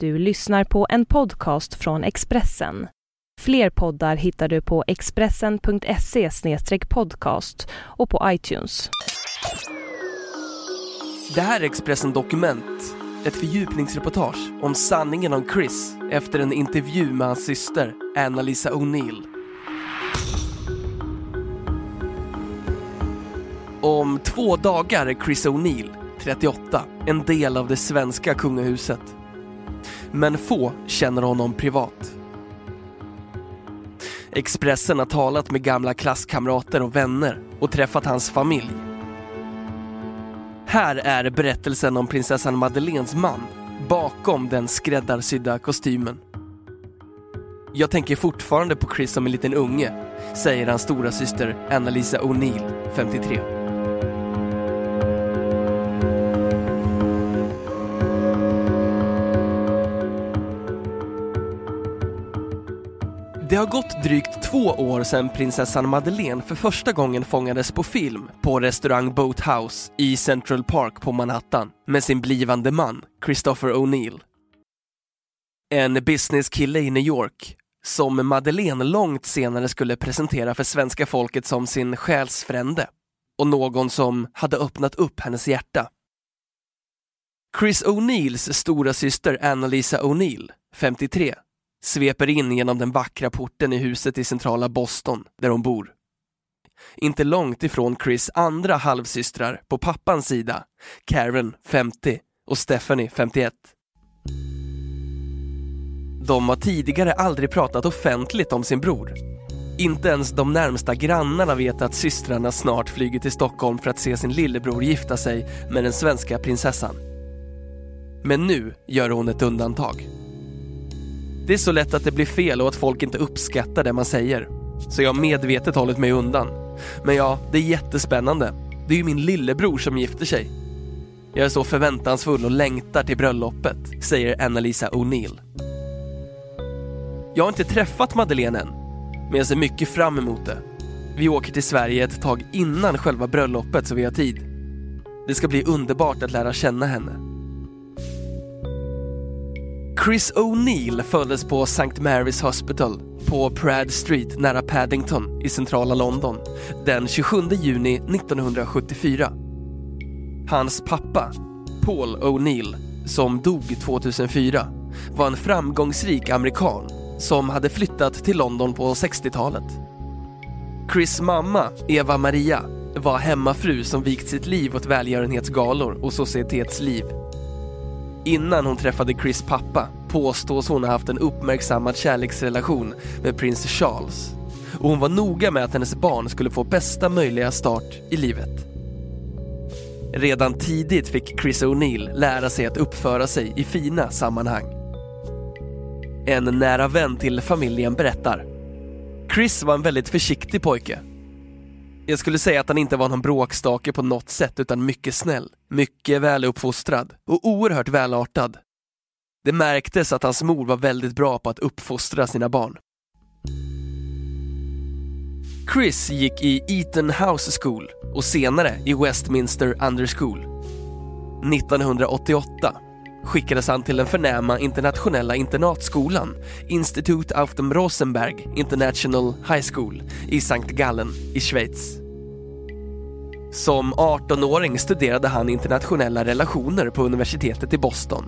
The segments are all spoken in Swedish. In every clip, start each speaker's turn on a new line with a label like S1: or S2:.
S1: Du lyssnar på en podcast från Expressen. Fler poddar hittar du på expressen.se podcast och på iTunes.
S2: Det här är Expressen Dokument, ett fördjupningsreportage om sanningen om Chris efter en intervju med hans syster Anna-Lisa O'Neill. Om två dagar är Chris O'Neill, 38, en del av det svenska kungahuset. Men få känner honom privat. Expressen har talat med gamla klasskamrater och vänner och träffat hans familj. Här är berättelsen om prinsessan Madeleines man bakom den skräddarsydda kostymen. Jag tänker fortfarande på Chris som en liten unge, säger hans stora syster Anna-Lisa O'Neill, 53. Det har gått drygt två år sedan prinsessan Madeleine för första gången fångades på film på restaurang Boathouse i Central Park på Manhattan med sin blivande man Christopher O'Neill. En businesskille i New York som Madeleine långt senare skulle presentera för svenska folket som sin själsfrände och någon som hade öppnat upp hennes hjärta. Chris O'Neills stora syster Annalisa O'Neill, 53, sveper in genom den vackra porten i huset i centrala Boston, där hon bor. Inte långt ifrån Chris andra halvsystrar på pappans sida, Karen, 50 och Stephanie, 51. De har tidigare aldrig pratat offentligt om sin bror. Inte ens de närmsta grannarna vet att systrarna snart flyger till Stockholm för att se sin lillebror gifta sig med den svenska prinsessan. Men nu gör hon ett undantag. Det är så lätt att det blir fel och att folk inte uppskattar det man säger. Så jag har medvetet hållit mig undan. Men ja, det är jättespännande. Det är ju min lillebror som gifter sig. Jag är så förväntansfull och längtar till bröllopet, säger Anna-Lisa O'Neill. Jag har inte träffat Madeleine än, men jag ser mycket fram emot det. Vi åker till Sverige ett tag innan själva bröllopet så vi har tid. Det ska bli underbart att lära känna henne. Chris O'Neill föddes på St. Mary's Hospital på Prad Street nära Paddington i centrala London den 27 juni 1974. Hans pappa, Paul O'Neill, som dog 2004, var en framgångsrik amerikan som hade flyttat till London på 60-talet. Chris mamma, Eva Maria, var hemmafru som vikt sitt liv åt välgörenhetsgalor och societetsliv. Innan hon träffade Chris pappa påstås hon ha haft en uppmärksammad kärleksrelation med prins Charles och hon var noga med att hennes barn skulle få bästa möjliga start i livet. Redan tidigt fick Chris O'Neill lära sig att uppföra sig i fina sammanhang. En nära vän till familjen berättar. Chris var en väldigt försiktig pojke. Jag skulle säga att han inte var någon bråkstake på något sätt utan mycket snäll, mycket väluppfostrad och oerhört välartad. Det märktes att hans mor var väldigt bra på att uppfostra sina barn. Chris gick i Eton House School och senare i Westminster Under School. 1988 skickades han till den förnäma internationella internatskolan Institut auf dem Rosenberg International High School i Sankt Gallen i Schweiz. Som 18-åring studerade han internationella relationer på universitetet i Boston.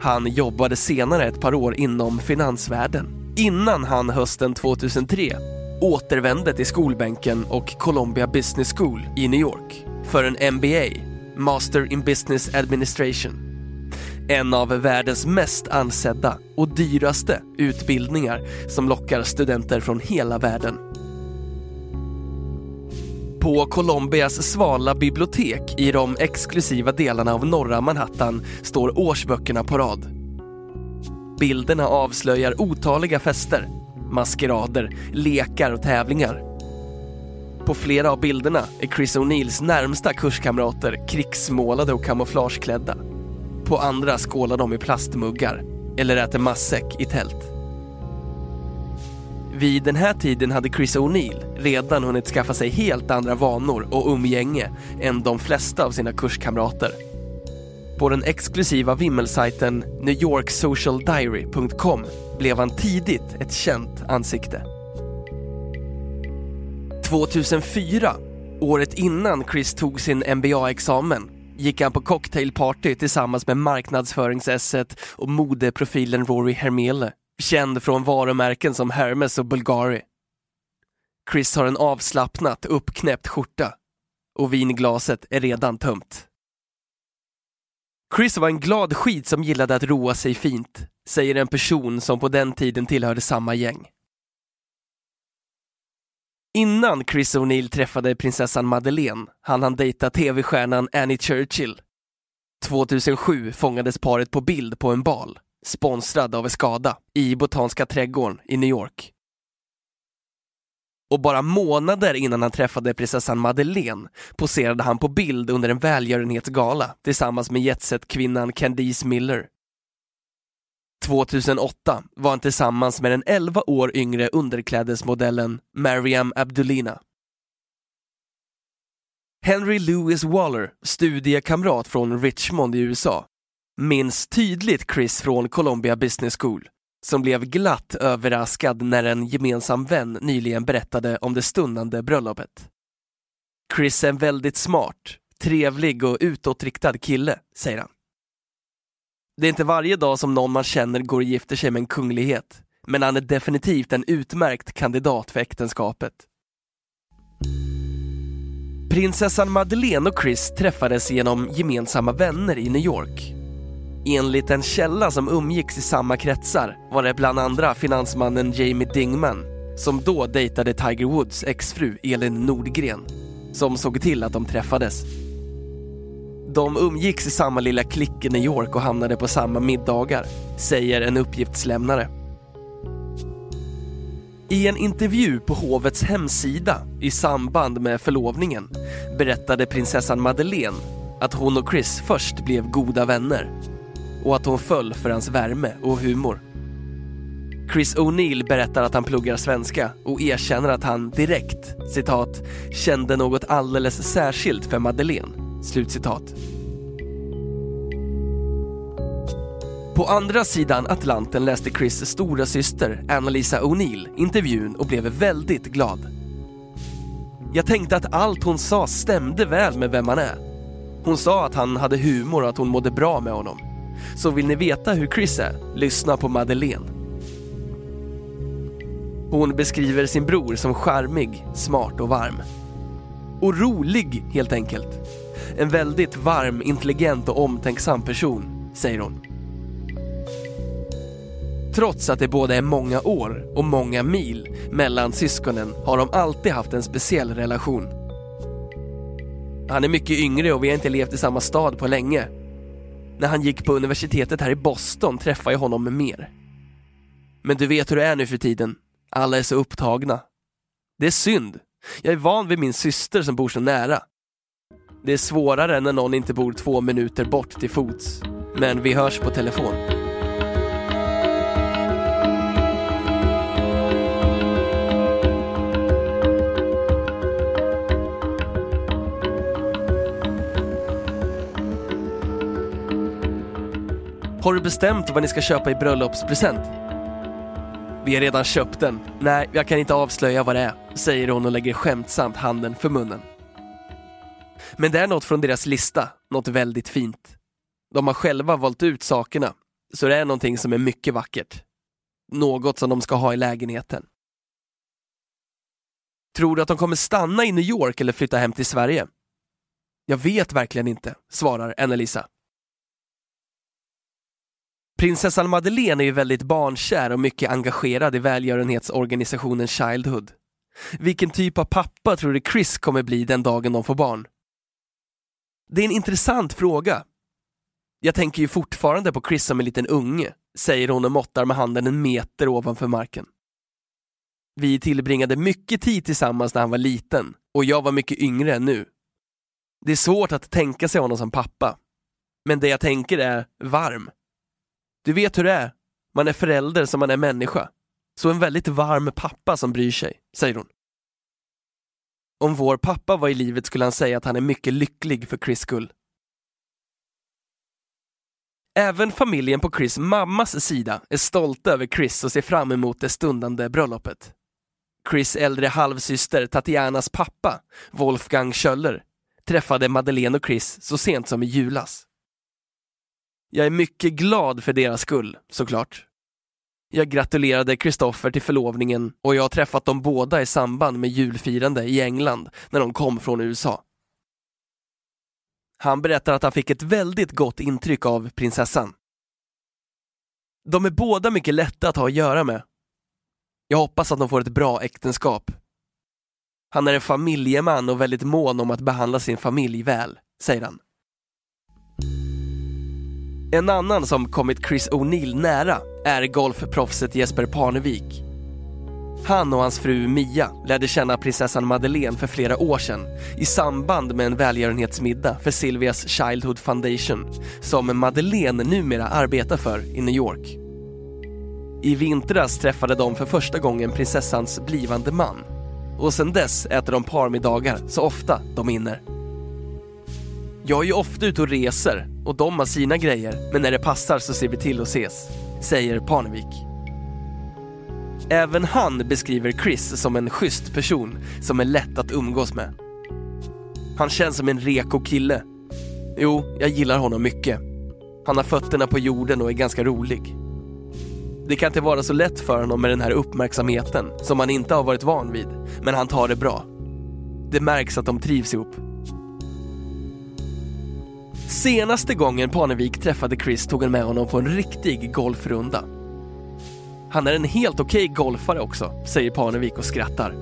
S2: Han jobbade senare ett par år inom finansvärlden innan han hösten 2003 återvände till skolbänken och Columbia Business School i New York för en MBA, Master in Business Administration. En av världens mest ansedda och dyraste utbildningar som lockar studenter från hela världen. På Colombias svala bibliotek i de exklusiva delarna av norra Manhattan står årsböckerna på rad. Bilderna avslöjar otaliga fester, maskerader, lekar och tävlingar. På flera av bilderna är Chris O'Neills närmsta kurskamrater krigsmålade och kamouflageklädda. På andra skålar de i plastmuggar eller äter matsäck i tält. Vid den här tiden hade Chris O'Neill redan hunnit skaffa sig helt andra vanor och umgänge än de flesta av sina kurskamrater. På den exklusiva vimmelsajten newyorksocialdiary.com blev han tidigt ett känt ansikte. 2004, året innan Chris tog sin MBA-examen, gick han på cocktailparty tillsammans med marknadsföringsesset och modeprofilen Rory Hermele, känd från varumärken som Hermes och Bulgari. Chris har en avslappnat uppknäppt skjorta och vinglaset är redan tömt. Chris var en glad skit som gillade att roa sig fint, säger en person som på den tiden tillhörde samma gäng. Innan Chris O'Neill träffade prinsessan Madeleine hann han dejta tv-stjärnan Annie Churchill. 2007 fångades paret på bild på en bal, sponsrad av Escada, i Botaniska trädgården i New York. Och bara månader innan han träffade prinsessan Madeleine poserade han på bild under en välgörenhetsgala tillsammans med jetset-kvinnan Candice Miller. 2008 var han tillsammans med den 11 år yngre underklädesmodellen Mariam Abdulina. Henry Lewis Waller, studiekamrat från Richmond i USA, minns tydligt Chris från Columbia Business School som blev glatt överraskad när en gemensam vän nyligen berättade om det stundande bröllopet. Chris är en väldigt smart, trevlig och utåtriktad kille, säger han. Det är inte varje dag som någon man känner går och gifter sig med en kunglighet, men han är definitivt en utmärkt kandidat för äktenskapet. Prinsessan Madeleine och Chris träffades genom gemensamma vänner i New York. Enligt en källa som umgicks i samma kretsar var det bland andra finansmannen Jamie Dingman, som då dejtade Tiger Woods exfru Elin Nordgren, som såg till att de träffades. De umgicks i samma lilla klick i New York och hamnade på samma middagar, säger en uppgiftslämnare. I en intervju på hovets hemsida i samband med förlovningen berättade prinsessan Madeleine att hon och Chris först blev goda vänner och att hon föll för hans värme och humor. Chris O'Neill berättar att han pluggar svenska och erkänner att han direkt, citat, kände något alldeles särskilt för Madeleine, slutcitat. På andra sidan Atlanten läste Chris stora syster Annalisa O'Neill intervjun och blev väldigt glad. Jag tänkte att allt hon sa stämde väl med vem han är. Hon sa att han hade humor och att hon mådde bra med honom. Så vill ni veta hur Chris är, lyssna på Madeleine. Hon beskriver sin bror som charmig, smart och varm. Och rolig, helt enkelt. En väldigt varm, intelligent och omtänksam person, säger hon. Trots att det både är många år och många mil mellan syskonen har de alltid haft en speciell relation. Han är mycket yngre och vi har inte levt i samma stad på länge. När han gick på universitetet här i Boston träffade jag honom mer. Men du vet hur det är nu för tiden. Alla är så upptagna. Det är synd. Jag är van vid min syster som bor så nära. Det är svårare när någon inte bor två minuter bort till fots. Men vi hörs på telefon. Har du bestämt vad ni ska köpa i bröllopspresent? Vi har redan köpt den. Nej, jag kan inte avslöja vad det är, säger hon och lägger skämtsamt handen för munnen. Men det är något från deras lista, något väldigt fint. De har själva valt ut sakerna, så det är någonting som är mycket vackert. Något som de ska ha i lägenheten. Tror du att de kommer stanna i New York eller flytta hem till Sverige? Jag vet verkligen inte, svarar Annalisa. Prinsessan Madeleine är ju väldigt barnkär och mycket engagerad i välgörenhetsorganisationen Childhood. Vilken typ av pappa tror du Chris kommer bli den dagen de får barn? Det är en intressant fråga. Jag tänker ju fortfarande på Chris som en liten unge, säger hon och måttar med handen en meter ovanför marken. Vi tillbringade mycket tid tillsammans när han var liten och jag var mycket yngre än nu. Det är svårt att tänka sig honom som pappa. Men det jag tänker är varm. Du vet hur det är. Man är förälder som man är människa. Så en väldigt varm pappa som bryr sig, säger hon. Om vår pappa var i livet skulle han säga att han är mycket lycklig för Chris skull. Även familjen på Chris mammas sida är stolta över Chris och ser fram emot det stundande bröllopet. Chris äldre halvsyster Tatianas pappa, Wolfgang Schöller, träffade Madeleine och Chris så sent som i julas. Jag är mycket glad för deras skull, såklart. Jag gratulerade Kristoffer till förlovningen och jag har träffat dem båda i samband med julfirande i England när de kom från USA. Han berättar att han fick ett väldigt gott intryck av prinsessan. De är båda mycket lätta att ha att göra med. Jag hoppas att de får ett bra äktenskap. Han är en familjeman och väldigt mån om att behandla sin familj väl, säger han. En annan som kommit Chris O'Neill nära är golfproffset Jesper Parnevik. Han och hans fru Mia lärde känna prinsessan Madeleine för flera år sedan i samband med en välgörenhetsmiddag för Silvias Childhood Foundation som Madeleine numera arbetar för i New York. I vintras träffade de för första gången prinsessans blivande man och sedan dess äter de parmiddagar så ofta de hinner. Jag är ju ofta ute och reser och de har sina grejer, men när det passar så ser vi till att ses, säger Parnevik. Även han beskriver Chris som en schysst person som är lätt att umgås med. Han känns som en reko kille. Jo, jag gillar honom mycket. Han har fötterna på jorden och är ganska rolig. Det kan inte vara så lätt för honom med den här uppmärksamheten som han inte har varit van vid, men han tar det bra. Det märks att de trivs ihop. Senaste gången Parnevik träffade Chris tog han med honom på en riktig golfrunda. Han är en helt okej okay golfare också, säger Parnevik och skrattar.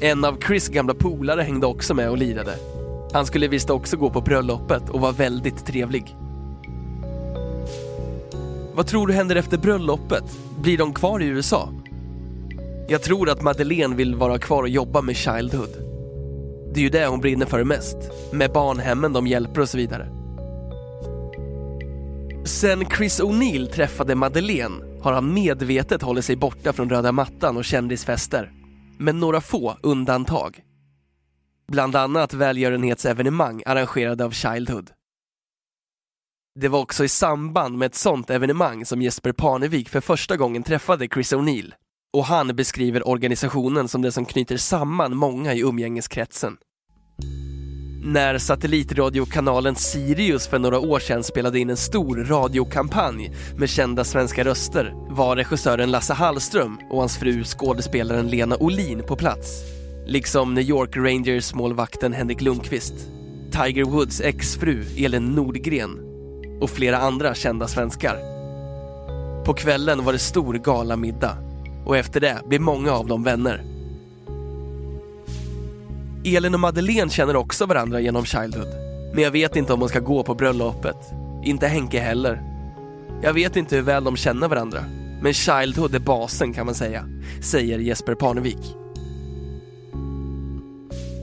S2: En av Chris gamla polare hängde också med och lirade. Han skulle visst också gå på bröllopet och var väldigt trevlig. Vad tror du händer efter bröllopet? Blir de kvar i USA? Jag tror att Madeleine vill vara kvar och jobba med Childhood. Det är ju det hon brinner för mest, med barnhemmen de hjälper och så vidare. Sen Chris O'Neill träffade Madeleine har han medvetet hållit sig borta från röda mattan och kändisfester. Med några få undantag. Bland annat välgörenhetsevenemang arrangerade av Childhood. Det var också i samband med ett sånt evenemang som Jesper Parnevik för första gången träffade Chris O'Neill och han beskriver organisationen som det som knyter samman många i umgängeskretsen. När satellitradiokanalen Sirius för några år sedan spelade in en stor radiokampanj med kända svenska röster var regissören Lasse Hallström och hans fru skådespelaren Lena Olin på plats. Liksom New York Rangers målvakten Henrik Lundqvist, Tiger Woods exfru Elin Nordgren och flera andra kända svenskar. På kvällen var det stor galamiddag och efter det blir många av dem vänner. Elin och Madeleine känner också varandra genom Childhood. Men jag vet inte om hon ska gå på bröllopet. Inte Henke heller. Jag vet inte hur väl de känner varandra. Men Childhood är basen kan man säga, säger Jesper Parnevik.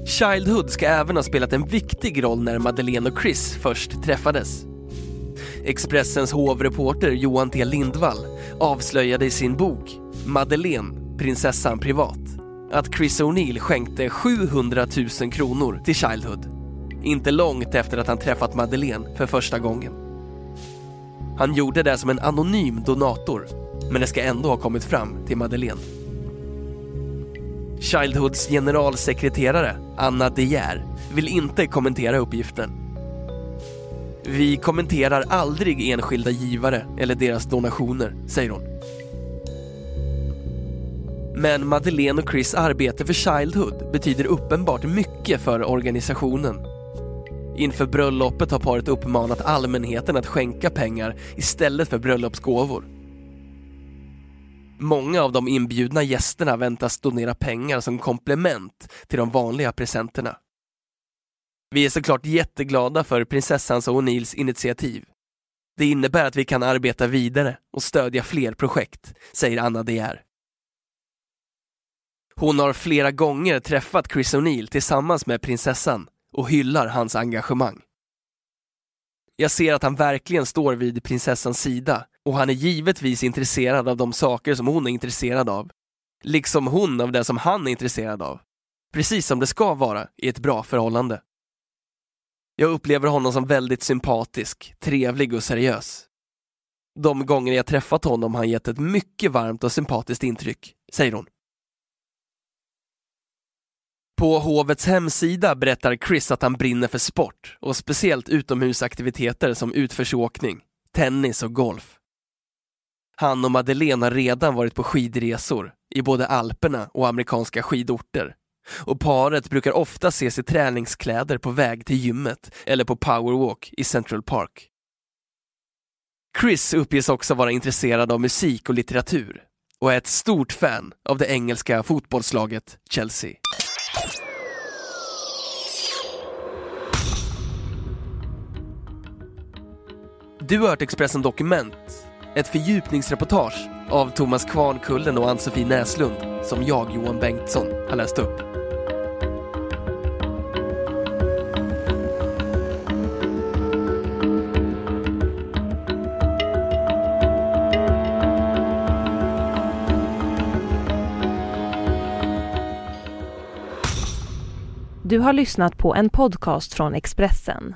S2: Childhood ska även ha spelat en viktig roll när Madeleine och Chris först träffades. Expressens hovreporter Johan T Lindvall avslöjade i sin bok Madeleine, prinsessan privat, att Chris O'Neill skänkte 700 000 kronor till Childhood. Inte långt efter att han träffat Madeleine för första gången. Han gjorde det som en anonym donator, men det ska ändå ha kommit fram till Madeleine. Childhoods generalsekreterare, Anna De Geer, vill inte kommentera uppgiften. Vi kommenterar aldrig enskilda givare eller deras donationer, säger hon. Men Madeleine och Chris arbete för Childhood betyder uppenbart mycket för organisationen. Inför bröllopet har paret uppmanat allmänheten att skänka pengar istället för bröllopsgåvor. Många av de inbjudna gästerna väntas donera pengar som komplement till de vanliga presenterna. Vi är såklart jätteglada för prinsessans och O'Neills initiativ. Det innebär att vi kan arbeta vidare och stödja fler projekt, säger Anna De Geer. Hon har flera gånger träffat Chris O'Neill tillsammans med prinsessan och hyllar hans engagemang. Jag ser att han verkligen står vid prinsessans sida och han är givetvis intresserad av de saker som hon är intresserad av. Liksom hon av det som han är intresserad av. Precis som det ska vara i ett bra förhållande. Jag upplever honom som väldigt sympatisk, trevlig och seriös. De gånger jag träffat honom har han gett ett mycket varmt och sympatiskt intryck, säger hon. På hovets hemsida berättar Chris att han brinner för sport och speciellt utomhusaktiviteter som utförsåkning, tennis och golf. Han och Madeleine har redan varit på skidresor i både Alperna och amerikanska skidorter. Och paret brukar ofta ses i träningskläder på väg till gymmet eller på powerwalk i Central Park. Chris uppges också vara intresserad av musik och litteratur och är ett stort fan av det engelska fotbollslaget Chelsea. Du har hört Expressen Dokument, ett fördjupningsreportage av Thomas Kvarnkullen och Ann-Sofie Näslund som jag, Johan Bengtsson, har läst upp.
S1: Du har lyssnat på en podcast från Expressen.